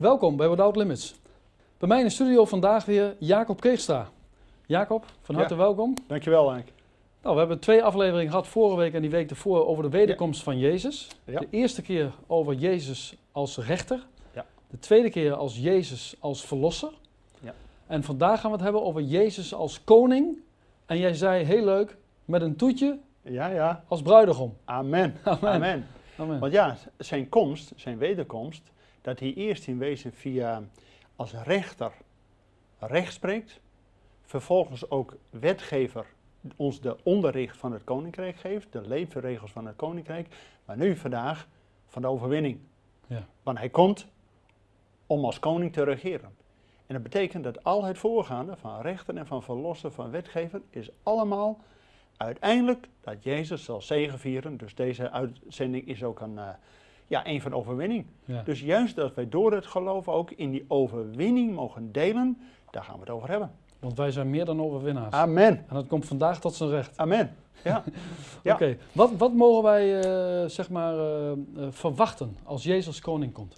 Welkom bij Without Limits. Bij mij in de studio vandaag weer Jacob Keegstra. Jacob, van harte welkom. Dankjewel, Henk. Nou, we hebben twee afleveringen gehad vorige week en die week ervoor over de wederkomst van Jezus. Ja. De eerste keer over Jezus als rechter. Ja. De tweede keer als Jezus als verlosser. Ja. En vandaag gaan we het hebben over Jezus als koning. En jij zei heel leuk, met een toetje Ja, ja. als bruidegom. Amen. Amen. Amen. Amen. Want ja, zijn komst, zijn wederkomst, dat hij eerst in wezen via als rechter recht spreekt, vervolgens ook wetgever ons de onderricht van het koninkrijk geeft, de leefregels van het koninkrijk, maar nu vandaag van de overwinning. Ja. Want hij komt om als koning te regeren. En dat betekent dat al het voorgaande van rechter en van verlosser, van wetgever, is allemaal uiteindelijk dat Jezus zal zegevieren. Dus deze uitzending is ook een, eh, ja, een van overwinning. Ja. Dus juist dat wij door het geloof ook in die overwinning mogen delen, daar gaan we het over hebben. Want wij zijn meer dan overwinnaars. Amen. En dat komt vandaag tot zijn recht. Amen. Ja. Ja. Oké, wat, wat mogen wij eh, zeg maar eh, eh, verwachten als Jezus koning komt?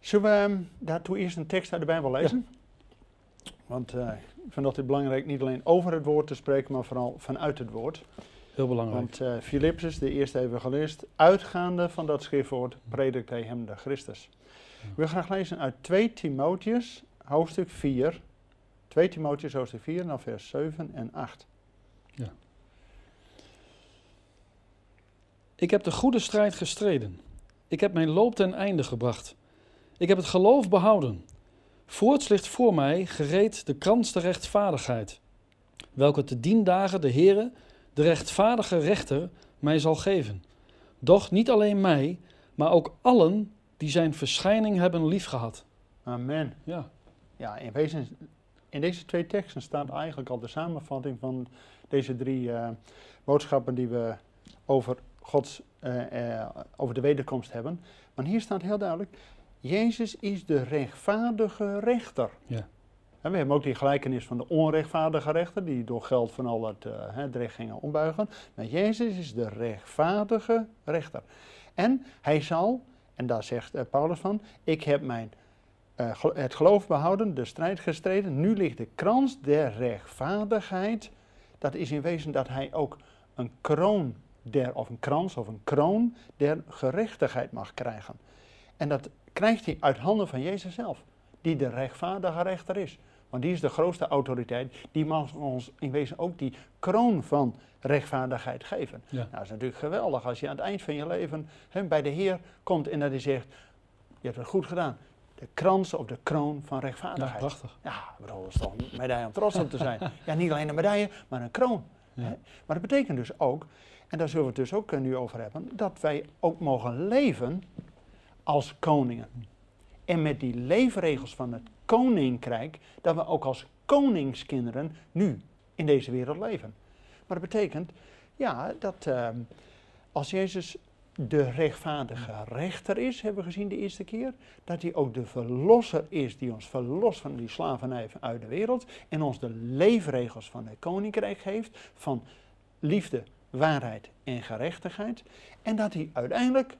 Zullen we ehm, daartoe eerst een tekst uit de Bijbel lezen? Want ik vind dat het belangrijk niet alleen over het woord te spreken, maar vooral vanuit het woord. Heel belangrijk. Want eh Philippus, de eerste evangelist, uitgaande van dat schriftwoord, predikt hij hem de Christus. Ik wil graag lezen uit 2 Timotheus, hoofdstuk 4. 2 Timotheus, hoofdstuk 4, nou vers 7 en 8. Ik heb de goede strijd gestreden. Ik heb mijn loop ten einde gebracht. Ik heb het geloof behouden. Voorts ligt voor mij gereed de krans der rechtvaardigheid, welke te dien dagen de Heere, de rechtvaardige rechter, mij zal geven. Doch niet alleen mij, maar ook allen die zijn verschijning hebben liefgehad. Amen. Ja, Ja, in wezen, in deze twee teksten staat eigenlijk al de samenvatting van deze drie eh, boodschappen die we over Gods, eh, over de wederkomst hebben. Want hier staat heel duidelijk, Jezus is de rechtvaardige rechter. Ja. En we hebben ook die gelijkenis van de onrechtvaardige rechter, die door geld van al het, eh, het recht gingen ombuigen. Maar Jezus is de rechtvaardige rechter. En hij zal, en daar zegt eh, Paulus van, ik heb mijn eh, het geloof behouden, de strijd gestreden. Nu ligt de krans der rechtvaardigheid. Dat is in wezen dat hij ook een kroon der, of een krans of een kroon der gerechtigheid mag krijgen. En dat krijgt hij uit handen van Jezus zelf, die de rechtvaardige rechter is. Want die is de grootste autoriteit, die mag ons in wezen ook die kroon van rechtvaardigheid geven. ja. Nou, dat is natuurlijk geweldig als je aan het eind van je leven bij de Heer komt en dat hij zegt, je hebt het goed gedaan. De krans of de kroon van ja rechtvaardigheid. prachtig. Ja, bedoel, dat is toch een medaille om trots op te zijn. Ja, niet alleen een medaille, maar een kroon. Ja. Hè? Maar dat betekent dus ook, en daar zullen we het dus ook eh, nu over hebben, dat wij ook mogen leven als koningen. En met die leefregels van het koninkrijk, dat we ook als koningskinderen nu in deze wereld leven. Maar dat betekent, ja, dat ehm, als Jezus de rechtvaardige rechter is, hebben we gezien de eerste keer, dat hij ook de verlosser is die ons verlost van die slavernij uit de wereld en ons de leefregels van het koninkrijk geeft van liefde, waarheid en gerechtigheid. En dat hij uiteindelijk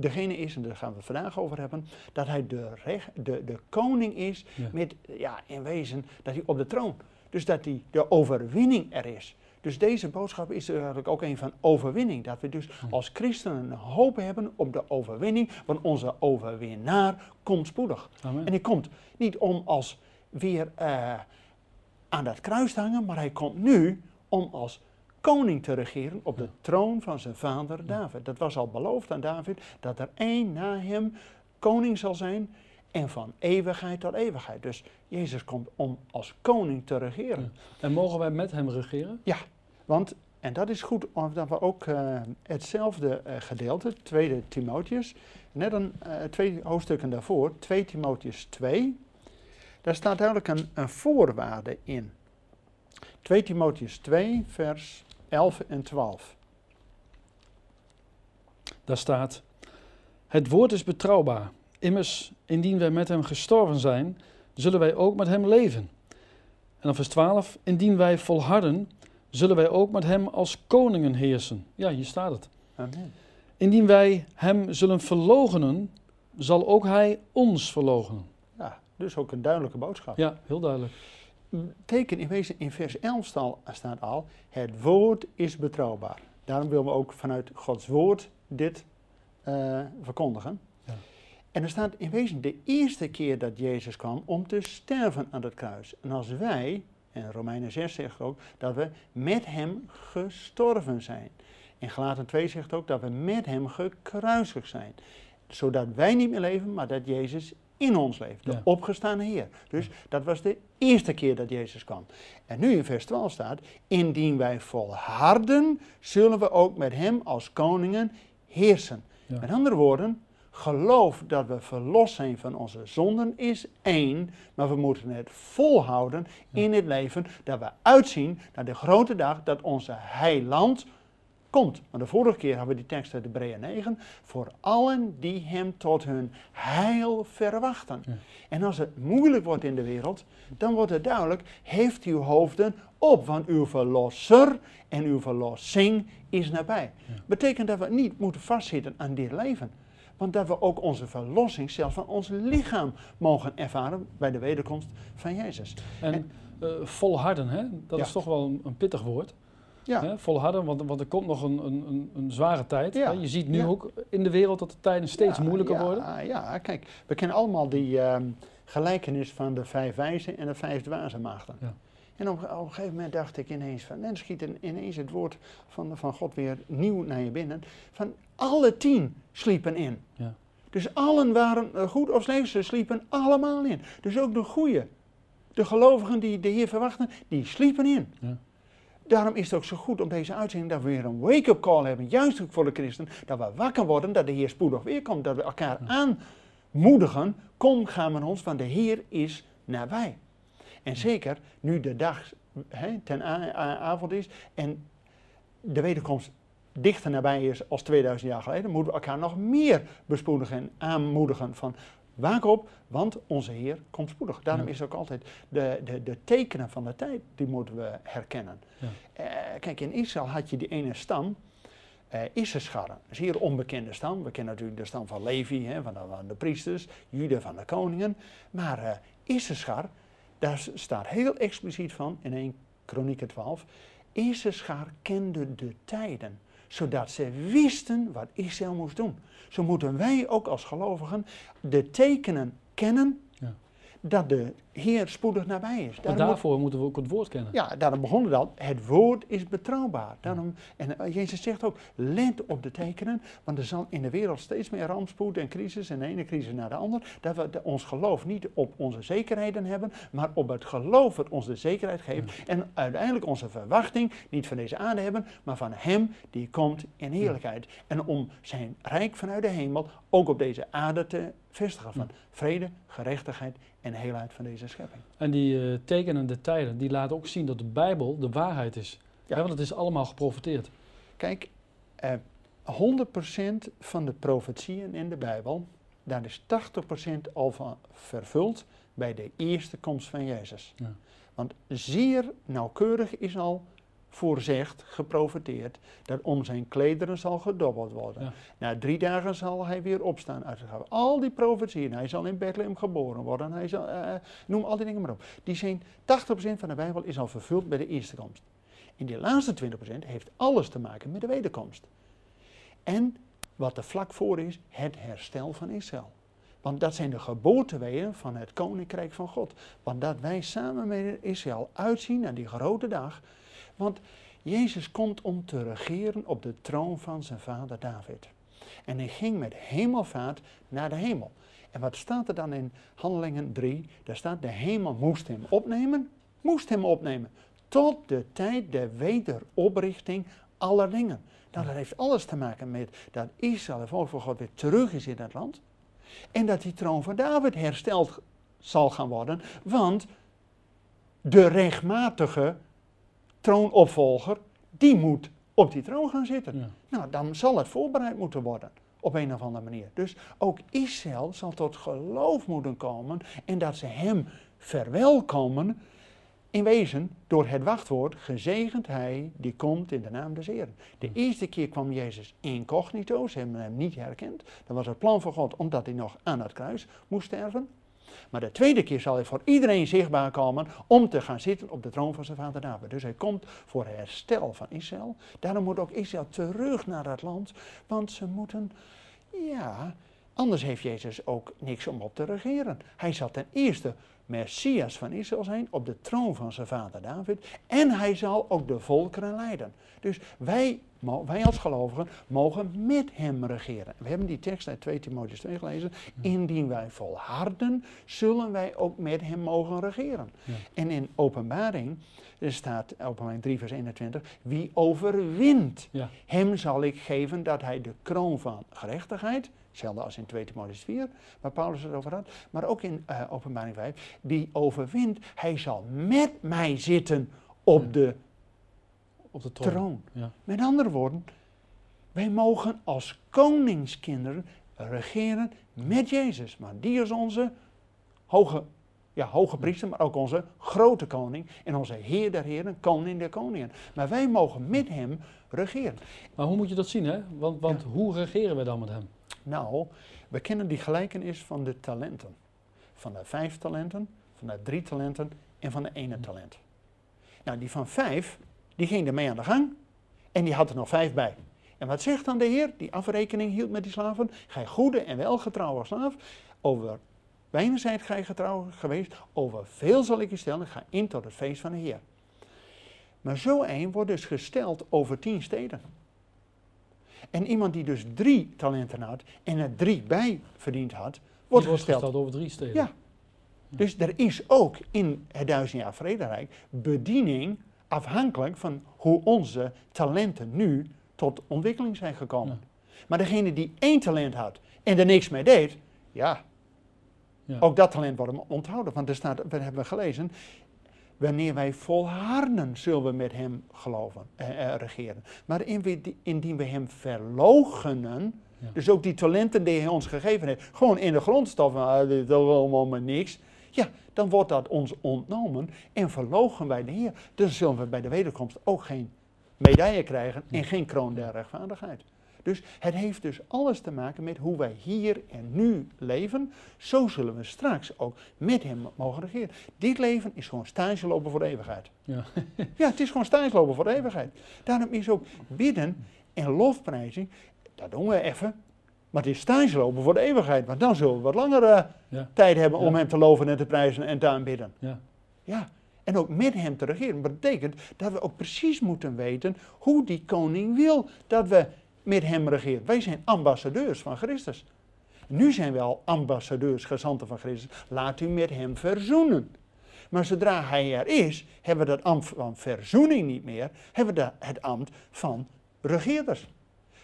degene is, en daar gaan we het vandaag over hebben, dat hij de, recht, de, de koning is Ja. met, ja, in wezen, dat hij op de troon. Dus dat hij de overwinning er is. Dus deze boodschap is eigenlijk ook een van overwinning. Dat we dus als christenen een hoop hebben op de overwinning, want onze overwinnaar komt spoedig. Amen. En hij komt niet om als weer eh, aan dat kruis te hangen, maar hij komt nu om als koning te regeren op de troon van zijn vader David. Dat was al beloofd aan David, dat er één na hem koning zal zijn en van eeuwigheid tot eeuwigheid. Dus Jezus komt om als koning te regeren. En mogen wij met hem regeren? Want, en dat is goed, omdat we ook eh, hetzelfde eh, gedeelte, 2 Timotheus, net een, eh, twee hoofdstukken daarvoor, 2 Timotheus 2, daar staat duidelijk een, een voorwaarde in. 2 Timotheus 2, vers 11 en 12. Daar staat: Het woord is betrouwbaar. Immers, indien wij met hem gestorven zijn, zullen wij ook met hem leven. En dan vers 12: Indien wij volharden, zullen wij ook met hem als koningen heersen. Ja, hier staat het. Amen. Indien wij hem zullen verloochenen, zal ook hij ons verloochenen. Ja, dus ook een duidelijke boodschap. Ja, heel duidelijk. Teken in wezen in vers 11 stal- staat al, het woord is betrouwbaar. Daarom willen we ook vanuit Gods woord dit eh, verkondigen. Ja. En er staat in wezen de eerste keer dat Jezus kwam om te sterven aan het kruis. En als wij, en Romeinen 6 zegt ook, dat we met hem gestorven zijn. En Galaten 2 zegt ook dat we met hem gekruisigd zijn. Zodat wij niet meer leven, maar dat Jezus in ons leeft. De Ja. opgestane Heer. Dus dat was de eerste keer dat Jezus kwam. En nu in vers 12 staat, indien wij volharden, zullen we ook met hem als koningen heersen. Ja. Met andere woorden, geloof dat we verlost zijn van onze zonden is één, maar we moeten het volhouden Ja. in het leven dat we uitzien naar de grote dag dat onze heiland komt. Want de vorige keer hebben we die tekst uit Hebreeën 9, voor allen die hem tot hun heil verwachten. Ja. En als het moeilijk wordt in de wereld, dan wordt het duidelijk, heeft uw hoofden op, want uw verlosser en uw verlossing is nabij. Ja. Betekent dat we niet moeten vastzitten aan dit leven. Want dat we ook onze verlossing zelfs van ons lichaam mogen ervaren bij de wederkomst van Jezus. En, En- eh, volharden, hè? dat Ja. is toch wel een, een pittig woord. Ja, Hè? Volharden, want, want er komt nog een, een, een, zware tijd. Ja. Je ziet nu Ja. ook in de wereld dat de tijden steeds moeilijker worden. Ja, kijk, we kennen allemaal die ehm, gelijkenis van de vijf wijzen en de vijf dwaze maagden. Ja. En op, op een gegeven moment dacht ik ineens van, en dan schiet in- ineens het woord van, van God weer nieuw naar je binnen. Van alle tien sliepen in. Ja. Dus allen waren eh, goed of slecht, ze sliepen allemaal in. Dus ook de goeie, de gelovigen die de Heer verwachten, die sliepen in. Ja. Daarom is het ook zo goed om deze uitzending dat we weer een wake-up call hebben, juist ook voor de christen, dat we wakker worden, dat de Heer spoedig weer komt, dat we elkaar aanmoedigen, kom gaan met ons, want de Heer is nabij. En zeker nu de dag ten avond is en de wederkomst dichter nabij is als 2000 jaar geleden, moeten we elkaar nog meer bespoedigen en aanmoedigen van waak op, want onze Heer komt spoedig. Daarom Ja. is ook altijd de, de, de tekenen van de tijd, die moeten we herkennen. Ja. Eh, kijk, in Israël had je die ene stam, eh Issachar, een zeer onbekende stam. We kennen natuurlijk de stam van Levi, hè, van, de, van de priesters, Jude van de koningen. Maar Issachar, daar staat heel expliciet van in 1 Kronieken 12. Issachar kende de tijden, zodat ze wisten wat Israël moest doen. Zo moeten wij ook als gelovigen de tekenen kennen Ja. dat de Heer spoedig nabij is. Daarom daarvoor moeten we ook het woord kennen. ja, daarom begonnen dan. Het woord is betrouwbaar. Daarom, en eh, Jezus zegt ook, let op de tekenen, want er zal in de wereld steeds meer rampspoed en crisis en de ene crisis naar de andere. Dat we de- ons geloof niet op onze zekerheden hebben, maar op het geloof dat ons de zekerheid geeft. En uiteindelijk onze verwachting niet van deze aarde hebben, maar van Hem die komt in heerlijkheid. En om zijn rijk vanuit de hemel ook op deze aarde te vestigen van vrede, gerechtigheid en heelheid van deze schepping. En die eh, tekenende tijden, die laten ook zien dat de Bijbel de waarheid is. Ja. Hè, want het is allemaal geprofeteerd. Kijk, eh, 100% van de profetieën in de Bijbel, daar is 80% al van vervuld bij de eerste komst van Jezus. Ja. Want zeer nauwkeurig is al voorzegd, geprofeteerd, dat om zijn klederen zal gedobbeld worden. Ja. Na drie dagen zal hij weer opstaan uit het graf. Al die profetieën, hij zal in Bethlehem geboren worden, hij zal, eh, noem al die dingen maar op. Die zijn, 80% van de Bijbel is al vervuld bij de eerste komst. En die laatste 20% heeft alles te maken met de wederkomst. En wat er vlak voor is, het herstel van Israël. Want dat zijn de geboorteweeën van het koninkrijk van God. Want dat wij samen met Israël uitzien naar die grote dag. Want Jezus komt om te regeren op de troon van zijn vader David. En hij ging met hemelvaart naar de hemel. En wat staat er dan in Handelingen 3? Daar staat de hemel moest hem opnemen, moest hem opnemen. Tot de tijd der wederoprichting aller dingen. Nou, dat heeft alles te maken met dat Israël, het volk van God, weer terug is in het land. En dat die troon van David hersteld zal gaan worden. Want de rechtmatige troonopvolger, die moet op die troon gaan zitten. Ja. Nou, dan zal het voorbereid moeten worden. Op een of andere manier. Dus ook Israël zal tot geloof moeten komen. En dat ze hem verwelkomen in wezen, door het wachtwoord, gezegend hij die komt in de naam des Heeren. De eerste keer kwam Jezus incognito, ze hebben hem niet herkend. Dat was het plan van God, omdat hij nog aan het kruis moest sterven. Maar de tweede keer zal hij voor iedereen zichtbaar komen om te gaan zitten op de troon van zijn vader David. Dus hij komt voor herstel van Israël. Daarom moet ook Israël terug naar dat land, want ze moeten, ja, anders heeft Jezus ook niks om op te regeren. Hij zal ten eerste Messias van Israël zijn op de troon van zijn vader David en hij zal ook de volkeren leiden. Dus wij, wij als gelovigen mogen met hem regeren. We hebben die tekst uit 2 Timotheus 2 gelezen. Indien wij volharden, zullen wij ook met hem mogen regeren. Ja. En in openbaring, er staat openbaring 3 vers 21, wie overwint, Ja. hem zal ik geven dat hij de kroon van gerechtigheid, hetzelfde als in 2 Timotheus 4, waar Paulus het over had, maar ook in eh, openbaring 5, wie overwint, hij zal met mij zitten op Ja. de Op de troon. troon. Ja. Met andere woorden, wij mogen als koningskinderen regeren met Jezus. Maar die is onze hoge, ja, hoge priester, maar ook onze grote koning. En onze Heer der Heren, koning der koningen. Maar wij mogen met hem regeren. Maar hoe moet je dat zien, hè? Want, want Ja. hoe regeren we dan met hem? Nou, we kennen die gelijkenis van de talenten. Van de vijf talenten, van de drie talenten en van de ene talent. Nou, die van vijf, die ging ermee aan de gang en die had er nog vijf bij. En wat zegt dan de Heer, die afrekening hield met die slaven? Gij goede en welgetrouwe slaaf, over weinig zijt gij getrouw geweest, over veel zal ik u stellen, ga in tot het feest van de Heer. Maar zo een wordt dus gesteld over tien steden. En iemand die dus drie talenten had en er drie bij verdiend had, wordt Die gesteld. over drie steden. Ja. Dus er is ook in het duizend jaar vrederijk bediening afhankelijk van hoe onze talenten nu tot ontwikkeling zijn gekomen. Maar degene die één talent had en er niks mee deed, ja, Ja. ook dat talent wordt hem onthouden. Want er staat, we hebben gelezen, wanneer wij volharden zullen we met hem geloven, eh, eh, regeren. Maar indien we hem verloochenen, Ja. dus ook die talenten die hij ons gegeven heeft, gewoon in de grond stoffen, ah, dit is allemaal maar niks. Ja, dan wordt dat ons ontnomen en verlogen wij de Heer. Dan zullen we bij de wederkomst ook geen medaille krijgen en geen kroon der rechtvaardigheid. Dus het heeft dus alles te maken met hoe wij hier en nu leven. Zo zullen we straks ook met hem mogen regeren. Dit leven is gewoon stage lopen voor de eeuwigheid. Ja. Ja, het is gewoon stage lopen voor de eeuwigheid. Daarom is ook bidden en lofprijzing, dat doen we even. Maar het is stage lopen voor de eeuwigheid. Want dan zullen we wat langere Ja. tijd hebben om Ja. hem te loven en te prijzen en te aanbidden. Ja. Ja, en ook met hem te regeren. Dat betekent dat we ook precies moeten weten hoe die koning wil dat we met hem regeren. Wij zijn ambassadeurs van Christus. Nu zijn we al ambassadeurs, gezanten van Christus. Laat u met hem verzoenen. Maar zodra hij er is, hebben we dat ambt van verzoening niet meer. Hebben we het ambt van regeerders.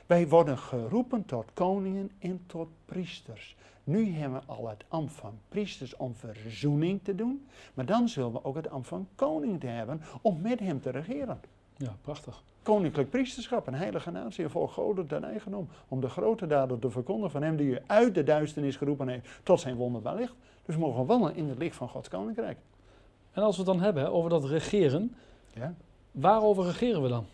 Wij worden geroepen tot koningen en tot priesters. Nu hebben we al het ambt van priesters om verzoening te doen. Maar dan zullen we ook het ambt van koning te hebben om met hem te regeren. Ja, prachtig. Koninklijk priesterschap, een heilige natie, voor goden ten eigendom. Om de grote daden te verkondigen van hem die u uit de duisternis geroepen heeft tot zijn wonderbaar licht. Dus we mogen wandelen in het licht van Gods koninkrijk. En als we het dan hebben over dat regeren, Ja. waarover regeren we dan?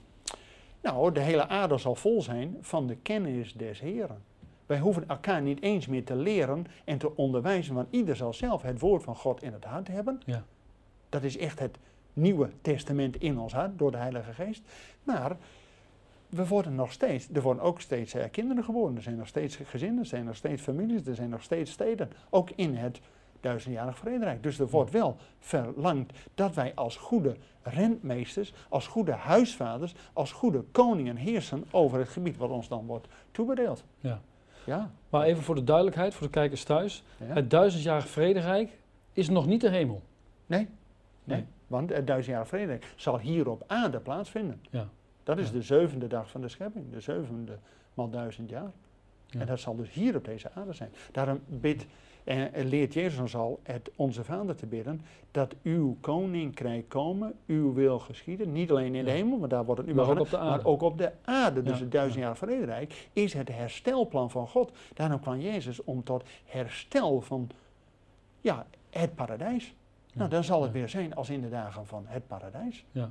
Nou, de hele aarde zal vol zijn van de kennis des Heren. Wij hoeven elkaar niet eens meer te leren en te onderwijzen, want ieder zal zelf het woord van God in het hart hebben. Ja. Dat is echt het Nieuwe Testament in ons hart door de Heilige Geest. Maar we worden nog steeds, er worden ook steeds eh, kinderen geboren, er zijn nog steeds gezinnen, er zijn nog steeds families, er zijn nog steeds steden. Ook in het duizendjarig vrederijk. Dus er wordt wel verlangd dat wij als goede rentmeesters, als goede huisvaders, als goede koningen heersen over het gebied wat ons dan wordt toebedeeld. Ja. Ja. Maar even voor de duidelijkheid, voor de kijkers thuis. ja. Het duizendjarige vrederijk is nog niet de hemel. Nee. Nee. Nee. Want het duizendjarig vrederijk zal hier op aarde plaatsvinden. Ja. Dat is Ja. de zevende dag van de schepping, de zevende maal duizend jaar. Ja. En dat zal dus hier op deze aarde zijn. Daarom bidt en en leert Jezus ons al het onze Vader te bidden, dat uw koninkrijk komen, uw wil geschieden. Niet alleen in de hemel, maar daar wordt het nu Maar ook op de aarde. maar ook op de aarde. Dus het duizendjarig vrederijk is het herstelplan van God. Daarom kwam Jezus om tot herstel van ja, het paradijs. Nou, dan zal het weer zijn als in de dagen van het paradijs. Ja.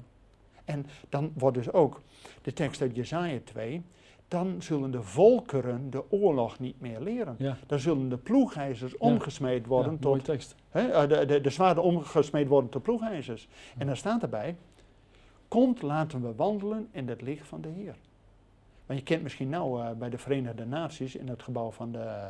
En dan wordt dus ook de tekst uit Jezaja 2, dan zullen de volkeren de oorlog niet meer leren. Ja. Dan zullen de ploegijzers omgesmeed worden ja, tot, mooie tekst. hè, eh, de, de, de zwaarden omgesmeed worden tot ploegijzers. En dan staat erbij, komt laten we wandelen in het licht van de Heer. Want je kent misschien nou eh, bij de Verenigde Naties in het gebouw van de,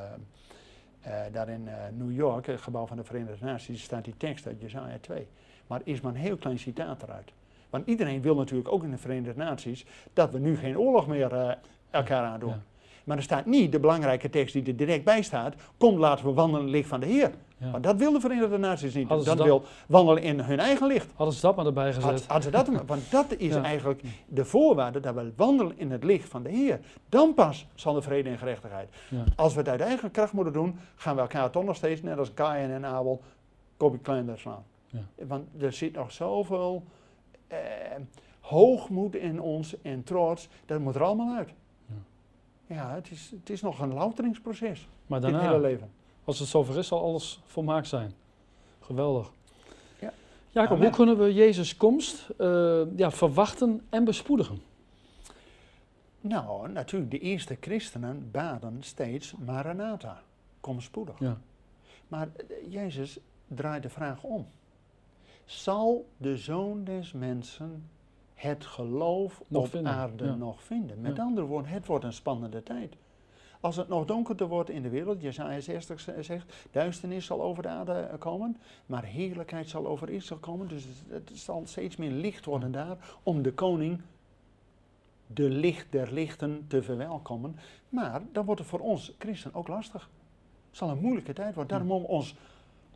daar in eh, New York, het gebouw van de Verenigde Naties, staat die tekst uit Jezaja 2. Maar is maar een heel klein citaat eruit. Want iedereen wil natuurlijk ook in de Verenigde Naties dat we nu geen oorlog meer eh, elkaar aandoen. Maar er staat niet de belangrijke tekst die er direct bij staat. Kom, laten we wandelen in het licht van de Heer. Ja. Want dat wil de Verenigde Naties niet. Dat dat- wil wandelen in hun eigen licht. Hadden ze dat maar erbij gezet. Had, hadden ze dat, maar- want dat is Ja. eigenlijk de voorwaarde dat we wandelen in het licht van de Heer. Dan pas zal de vrede en gerechtigheid. Ja. Als we het uit eigen kracht moeten doen, gaan we elkaar toch nog steeds, net als Kain en Abel, kopje kleiner slaan. Ja. Want er zit nog zoveel eh, hoogmoed in ons en trots, dat moet er allemaal uit. Ja. Het, is, het is nog een louteringsproces, Maar dit hele daarna, leven. als het zover is, zal alles volmaakt zijn. Geweldig. Ja. Jacob, Amen. hoe kunnen we Jezus' komst eh, ja, verwachten en bespoedigen? Nou, natuurlijk, de eerste christenen baden steeds Maranatha, kom spoedig. Ja. Maar eh, Jezus draait de vraag om. Zal de zoon des mensen het geloof Nog op vinden, aarde ja. nog vinden? Met Ja. andere woorden, het wordt een spannende tijd. Als het nog donkerder wordt in de wereld, Jesaja 60 z- zegt, duisternis zal over de aarde komen, maar heerlijkheid zal over Israël komen. Dus het, zal steeds meer licht worden daar om de koning, de licht der lichten, te verwelkomen. Maar dan wordt het voor ons christen ook lastig. Het zal een moeilijke tijd worden. Daarom om ons,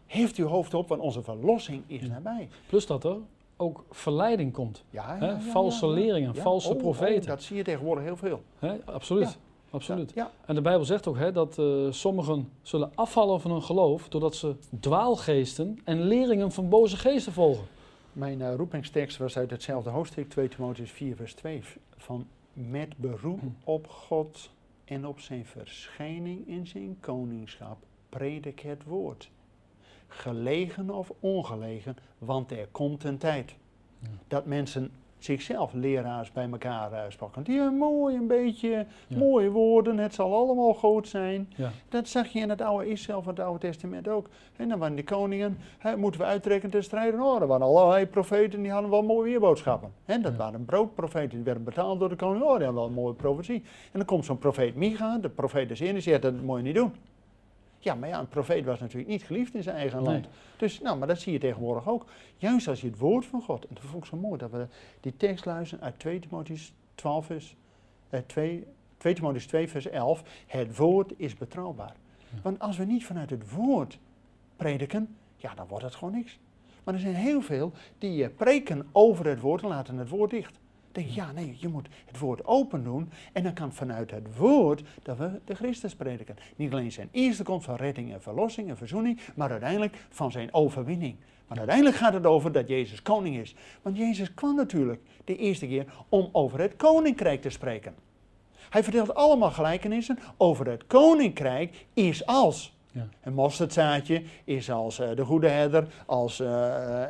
heeft uw hoofd op, want onze verlossing is nabij. Plus dat er ook verleiding komt. Ja, Hè, valse leringen, valse Oh, oh, profeten. dat zie je tegenwoordig heel veel. Hè? Absoluut. Absoluut. En de Bijbel zegt ook hè, dat eh, sommigen zullen afvallen van hun geloof doordat ze dwaalgeesten en leringen van boze geesten volgen. Mijn eh, roepingstekst was uit hetzelfde hoofdstuk, 2 Timotheus 4, vers 2. Van met beroep Hm. op God en op zijn verschijning in zijn koningschap predik het woord. Gelegen of ongelegen, want er komt een tijd Ja. dat mensen zichzelf leraars bij elkaar uh, spakken. Die hebben mooi een beetje, Ja. mooie woorden, het zal allemaal goed zijn. Ja. Dat zag je in het oude Israël van het Oude Testament ook. En dan waren de koningen, hè, moeten we uittrekken te strijden. Oh, er waren allerlei profeten, die hadden wel mooie weerboodschappen. En dat Ja. waren broodprofeten, die werden betaald door de koning. Oh, die hadden wel een mooie profetie. En dan komt zo'n profeet Micha, de profeet des Heeren, die zegt, dat moet je niet doen. Ja, maar ja, een profeet was natuurlijk niet geliefd in zijn eigen Nee. land. Dus, nou, maar dat zie je tegenwoordig ook. Juist als je het woord van God, en dat vond ik zo mooi, dat we die tekst luisteren uit 2 Timotheus 12 vers, eh, 2, 2 Timotheus 2 vers 11. Het woord is betrouwbaar. Ja. Want als we niet vanuit het woord prediken, ja, dan wordt het gewoon niks. Maar er zijn heel veel die eh, preken over het woord en laten het woord dicht. Denk ja, nee, je moet het woord open doen. En dan kan vanuit het woord dat we de Christus prediken. Niet alleen zijn eerste komst van redding en verlossing en verzoening, maar uiteindelijk van zijn overwinning. Want uiteindelijk gaat het over dat Jezus koning is. Want Jezus kwam natuurlijk de eerste keer om over het koninkrijk te spreken. Hij vertelt allemaal gelijkenissen over het koninkrijk is als. Ja. Een mosterdzaadje is als eh, de goede herder, als eh, eh,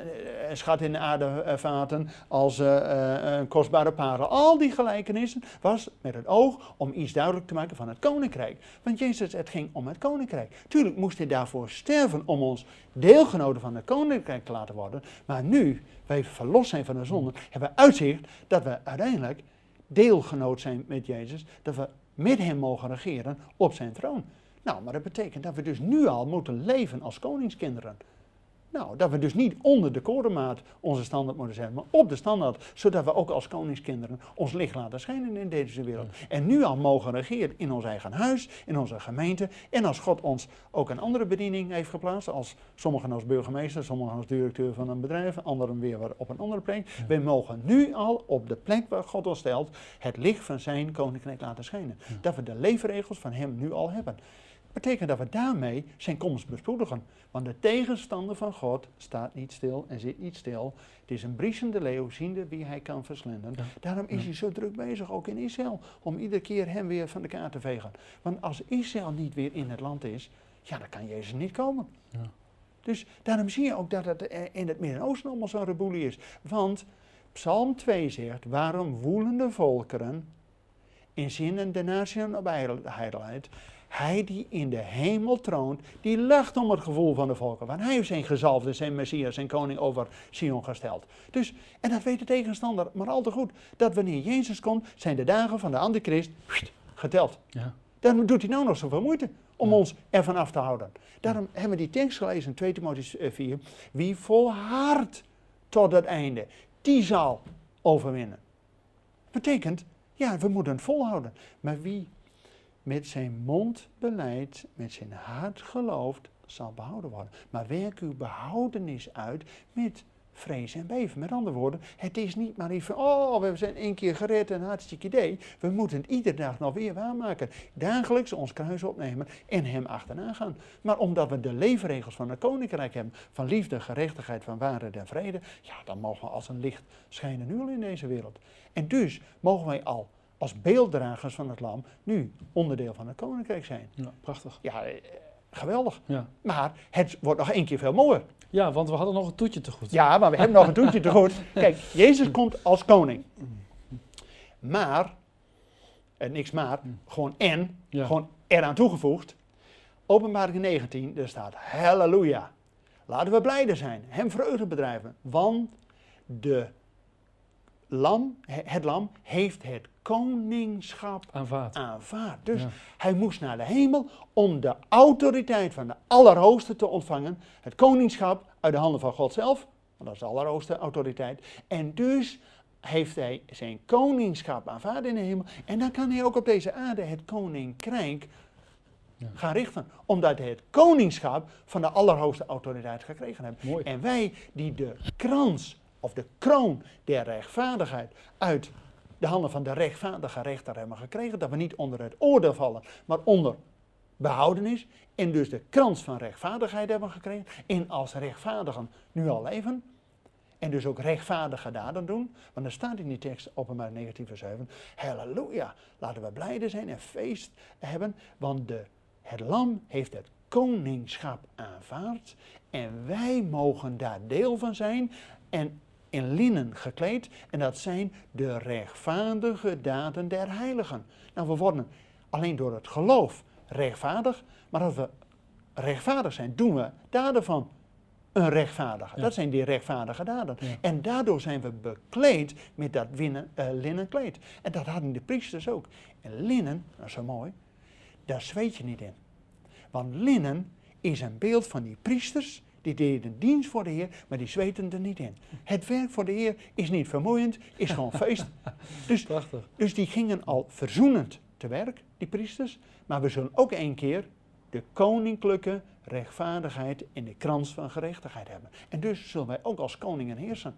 schat in de aardevaten, als een kostbare parel. Al die gelijkenissen was met het oog om iets duidelijk te maken van het koninkrijk. Want Jezus, het ging om het koninkrijk. Tuurlijk moest hij daarvoor sterven om ons deelgenoten van het koninkrijk te laten worden. Maar nu wij verlost zijn van de zonde, hebben we uitzicht dat we uiteindelijk deelgenoot zijn met Jezus, dat we met hem mogen regeren op zijn troon. Nou, maar dat betekent dat we dus nu al moeten leven als koningskinderen. Nou, dat we dus niet onder de korenmaat onze standaard moeten zetten, maar op de standaard, zodat we ook als koningskinderen ons licht laten schijnen in deze wereld. En nu al mogen regeren in ons eigen huis, in onze gemeente, en als God ons ook een andere bediening heeft geplaatst, als sommigen als burgemeester, sommigen als directeur van een bedrijf, anderen weer op een andere plek. Ja. Wij mogen nu al op de plek waar God ons stelt, het licht van zijn koninkrijk laten schijnen. Ja. Dat we de leefregels van hem nu al hebben betekent dat we daarmee zijn komst bespoedigen. Want de tegenstander van God staat niet stil en zit niet stil. Het is een briesende leeuw, ziende wie hij kan verslinden. Ja. Daarom is Ja. hij zo druk bezig, ook in Israël, om iedere keer hem weer van de kaart te vegen. Want als Israël niet weer in het land is, ja, dan kan Jezus niet komen. Ja. Dus daarom zie je ook dat het eh, in het Midden-Oosten allemaal zo'n reboelie is. Want Psalm 2 zegt, waarom woelen de volkeren in zinnen de natie op ijdelheid? Hij die in de hemel troont, die lacht om het gevoel van de volken. Want hij heeft zijn gezalfde, zijn messias, zijn koning over Sion gesteld. Dus, en dat weet de tegenstander maar al te goed. Dat wanneer Jezus komt, zijn de dagen van de antichrist geteld. Ja. Dan doet hij nou nog zoveel moeite om Ja. ons ervan af te houden. Daarom hebben we die tekst gelezen in 2 Timotheüs 4. Wie volhardt tot het einde, die zal overwinnen. Betekent, ja, we moeten volhouden. Maar wie met zijn mond beleidt, met zijn hart gelooft, zal behouden worden. Maar werk uw behoudenis uit met vrees en beven. Met andere woorden, het is niet maar even, oh, we zijn één keer gered en hartstikke idee. We moeten het iedere dag nog weer waarmaken. Dagelijks ons kruis opnemen en hem achterna gaan. Maar omdat we de leefregels van het koninkrijk hebben, van liefde, gerechtigheid, van waarheid en vrede, ja, dan mogen we als een licht schijnen nu al in deze wereld. En dus mogen wij al als beelddragers van het lam nu onderdeel van het koninkrijk zijn. ja, prachtig. Ja, eh, geweldig. Ja. Maar het wordt nog één keer veel mooier. ja, want we hadden nog een toetje te goed. Ja, maar we hebben nog een toetje te goed. Kijk, Jezus komt als koning. Maar, en niks maar, gewoon en, Ja. gewoon eraan toegevoegd. Openbaring 19, er staat halleluja. Laten we blijde zijn, hem vreugde bedrijven. Want de lam, he- het lam heeft het koningschap Aanvaard. aanvaard. Dus Ja. hij moest naar de hemel om de autoriteit van de Allerhoogste te ontvangen. Het koningschap uit de handen van God zelf, want dat is de Allerhoogste autoriteit. En dus heeft hij zijn koningschap aanvaard in de hemel. En dan kan hij ook op deze aarde het koninkrijk Ja. gaan richten. Omdat hij het koningschap van de Allerhoogste autoriteit gekregen heeft. Mooi. En wij die de krans of de kroon der rechtvaardigheid uit de handen van de rechtvaardige rechter hebben gekregen, dat we niet onder het oordeel vallen, maar onder behoudenis en dus de krans van rechtvaardigheid hebben gekregen en als rechtvaardigen nu al leven en dus ook rechtvaardige daden doen, want er staat in die tekst openbaar 19 vers 7, halleluja, laten we blijde zijn en feest hebben, want de, het lam heeft het koningschap aanvaard en wij mogen daar deel van zijn en in linnen gekleed en dat zijn de rechtvaardige daden der heiligen. Nou, we worden alleen door het geloof rechtvaardig, maar als we rechtvaardig zijn, doen we daden van een rechtvaardige. Ja. Dat zijn die rechtvaardige daden. Ja. En daardoor zijn we bekleed met dat winnen, eh, linnen kleed. En dat hadden de priesters ook. En linnen, dat is zo mooi, daar zweet je niet in. Want linnen is een beeld van die priesters. Die deden dienst voor de Heer, maar die zweten er niet in. Het werk voor de Heer is niet vermoeiend, is gewoon feest. Dus, Prachtig. dus die gingen al verzoenend te werk, die priesters. Maar we zullen ook één keer de koninklijke rechtvaardigheid in de krans van gerechtigheid hebben. En dus zullen wij ook als koningen heersen.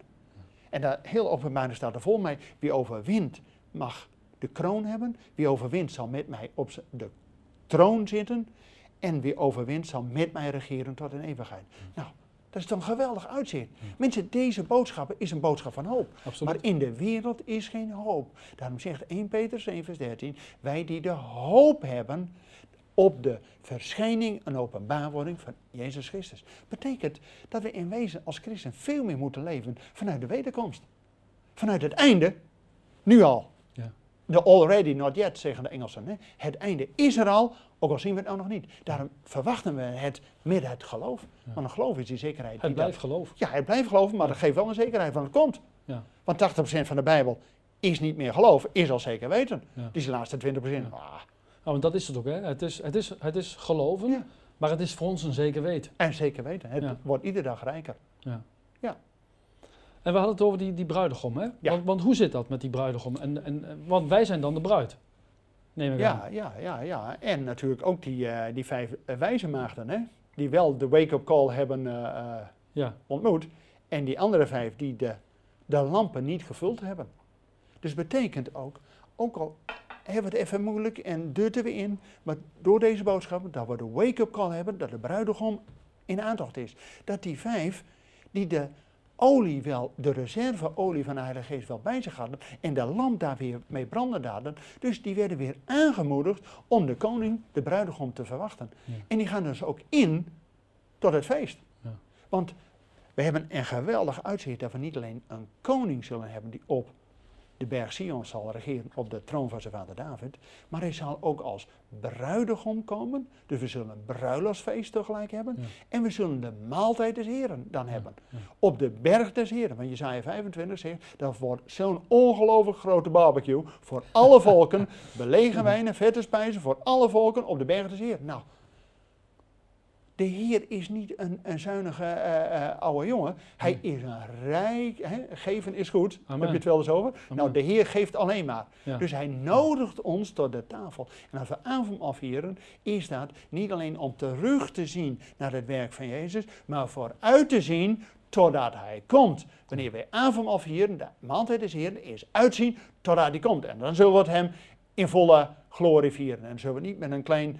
En daar heel openbaar staat er vol mij, wie overwint mag de kroon hebben. Wie overwint zal met mij op de troon zitten. En wie overwint zal met mij regeren tot in eeuwigheid. Nou, dat is toch een geweldig uitzicht. Mensen, deze boodschap is een boodschap van hoop. Absoluut. Maar in de wereld is geen hoop. Daarom zegt 1 Peter 7 vers 13, wij die de hoop hebben op de verschijning en openbaarwording van Jezus Christus. Betekent dat we in wezen als christen veel meer moeten leven vanuit de wederkomst. Vanuit het einde, nu al. De already not yet, zeggen de Engelsen. Hè? Het einde is er al, ook al zien we het nou nog niet. Daarom verwachten we het met het geloof. Want een geloof is die zekerheid. Het die blijft dat- geloof. ja, het blijft geloven, maar dat geeft wel een zekerheid van het komt. Ja. Want 80% van de Bijbel is niet meer geloof, is al zeker weten. Dus de laatste 20%. Ja. ah, Oh, want dat is het ook, hè? Het is, het is, het is geloven, maar het is voor ons een zeker weten. en zeker weten, het wordt iedere dag rijker. Ja. Ja. En we hadden het over die, die bruidegom, hè? Ja. Want, want hoe zit dat met die bruidegom? En, en, want wij zijn dan de bruid. Neem ik aan. Ja, ja, ja, ja. En natuurlijk ook die, eh, die vijf eh, wijze maagden, hè? die wel de wake-up call hebben eh, Ja. ontmoet. En die andere vijf die de, de lampen niet gevuld hebben. Dus betekent ook, ook al hebben we het even moeilijk en dutten we in, maar door deze boodschap dat we de wake-up call hebben, dat de bruidegom in aantocht is. Dat die vijf, die de olie wel, de reserveolie van de Heilige Geest wel bij zich hadden en de lamp daar weer mee branden hadden, dus die werden weer aangemoedigd om de koning, de bruidegom te verwachten. Ja. En die gaan dus ook in tot het feest. Ja. Want we hebben een geweldig uitzicht dat we niet alleen een koning zullen hebben die op de berg Sion zal regeren op de troon van zijn vader David, maar hij zal ook als bruidegom komen. Dus we zullen een bruiloftsfeest tegelijk hebben. Ja. En we zullen de maaltijd des Heren dan hebben. ja. Op de berg des Heren. Want Jezaja 25 zegt, dat wordt zo'n ongelooflijk grote barbecue voor alle volken. Belegen wijnen, vette spijzen voor alle volken op de berg des Heren. Nou, de Heer is niet een, een zuinige eh, oude jongen. Hij is een rijk, hè, geven is goed. Heb je het wel eens over? Nou, de Heer geeft alleen maar. Ja. Dus hij nodigt ons tot de tafel. En als we avond afvieren, is dat niet alleen om terug te zien naar het werk van Jezus, maar vooruit te zien totdat hij komt. Wanneer wij avond afvieren, de maaltijd des Heeren, is uitzien totdat hij komt. En dan zullen we het hem in volle glorie vieren. En zullen we niet met een klein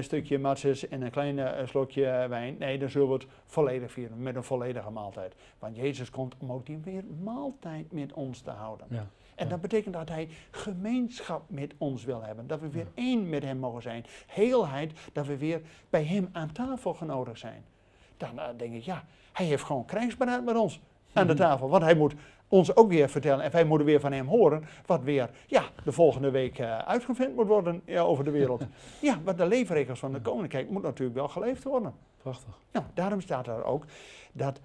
stukje matzes en een klein eh, slokje eh, wijn. Nee, dan zullen we het volledig vieren, met een volledige maaltijd. Want Jezus komt om ook die weer maaltijd met ons te houden. Ja. En dat betekent dat hij gemeenschap met ons wil hebben. Dat we weer één met hem mogen zijn. Heelheid, dat we weer bij hem aan tafel genodigd zijn. Dan eh, denk ik, ja, hij heeft gewoon krijgsberaad met ons aan de tafel. Want hij moet ons ook weer vertellen. En wij moeten weer van hem horen. Wat weer, ja, de volgende week eh uitgevindt moet worden ja, over de wereld. ja, want de leefregels van de koninkrijk moet natuurlijk wel geleefd worden. Prachtig. Nou, daarom staat er ook dat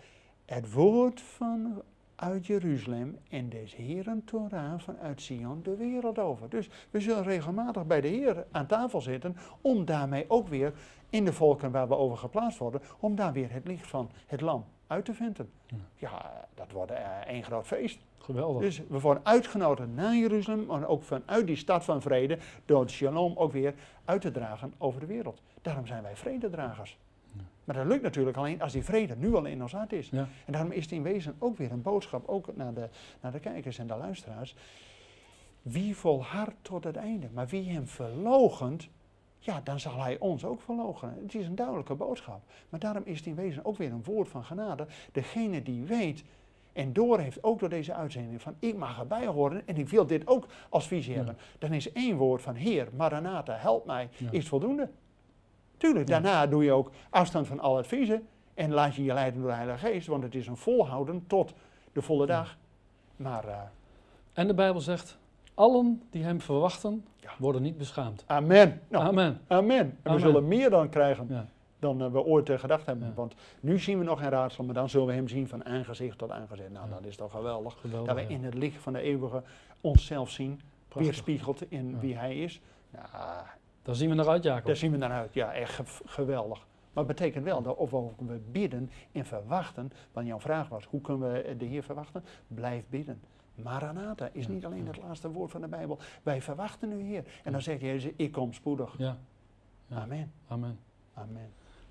het woord van uit Jeruzalem en des Heren Torah vanuit Sion de wereld over. Dus we zullen regelmatig bij de Heer aan tafel zitten om daarmee ook weer in de volken waar we over geplaatst worden, om daar weer het licht van het lam uit te vinden. Ja. Ja, dat wordt eh, één groot feest. Geweldig. Dus we worden uitgenodigd naar Jeruzalem, maar ook vanuit die stad van vrede, door het shalom ook weer uit te dragen over de wereld. Daarom zijn wij vrededragers. Ja. Maar dat lukt natuurlijk alleen als die vrede nu al in ons hart is. Ja. En daarom is het in wezen ook weer een boodschap, ook naar de, naar de kijkers en de luisteraars. Wie volhardt tot het einde, maar wie hem verlogent, ja, dan zal hij ons ook verloochenen. Het is een duidelijke boodschap. Maar daarom is het in wezen ook weer een woord van genade. Degene die weet en doorheeft, ook door deze uitzending, van ik mag erbij horen en ik wil dit ook als visie Ja. hebben. Dan is één woord van Heer, Maranatha, help mij, Ja. is voldoende. Tuurlijk, daarna doe je ook afstand van al adviezen en laat je je leiden door de Heilige Geest, want het is een volhouden tot de volle dag. Maar eh, En de Bijbel zegt, allen die hem verwachten, worden niet beschaamd. amen. Nou, Amen. amen. En we zullen meer dan krijgen Ja. dan eh, we ooit eh, gedacht hebben. Ja. Want nu zien we nog geen raadsel, maar dan zullen we hem zien van aangezicht tot aangezicht. Nou, Ja. dat is toch geweldig. Geweldig. Dat we in het licht van de eeuwige onszelf zien, weerspiegeld in wie hij is. Nou, Daar zien we naar uit, Jacob. daar zien we naar uit. Ja, echt ge- geweldig. Maar het betekent wel dat of we- we bidden en verwachten, want jouw vraag was, hoe kunnen we de Heer verwachten? Blijf bidden. Maranatha is niet alleen het laatste woord van de Bijbel. Wij verwachten u Heer. En dan zegt Jezus, ik kom spoedig. Ja. Amen. Amen. Amen.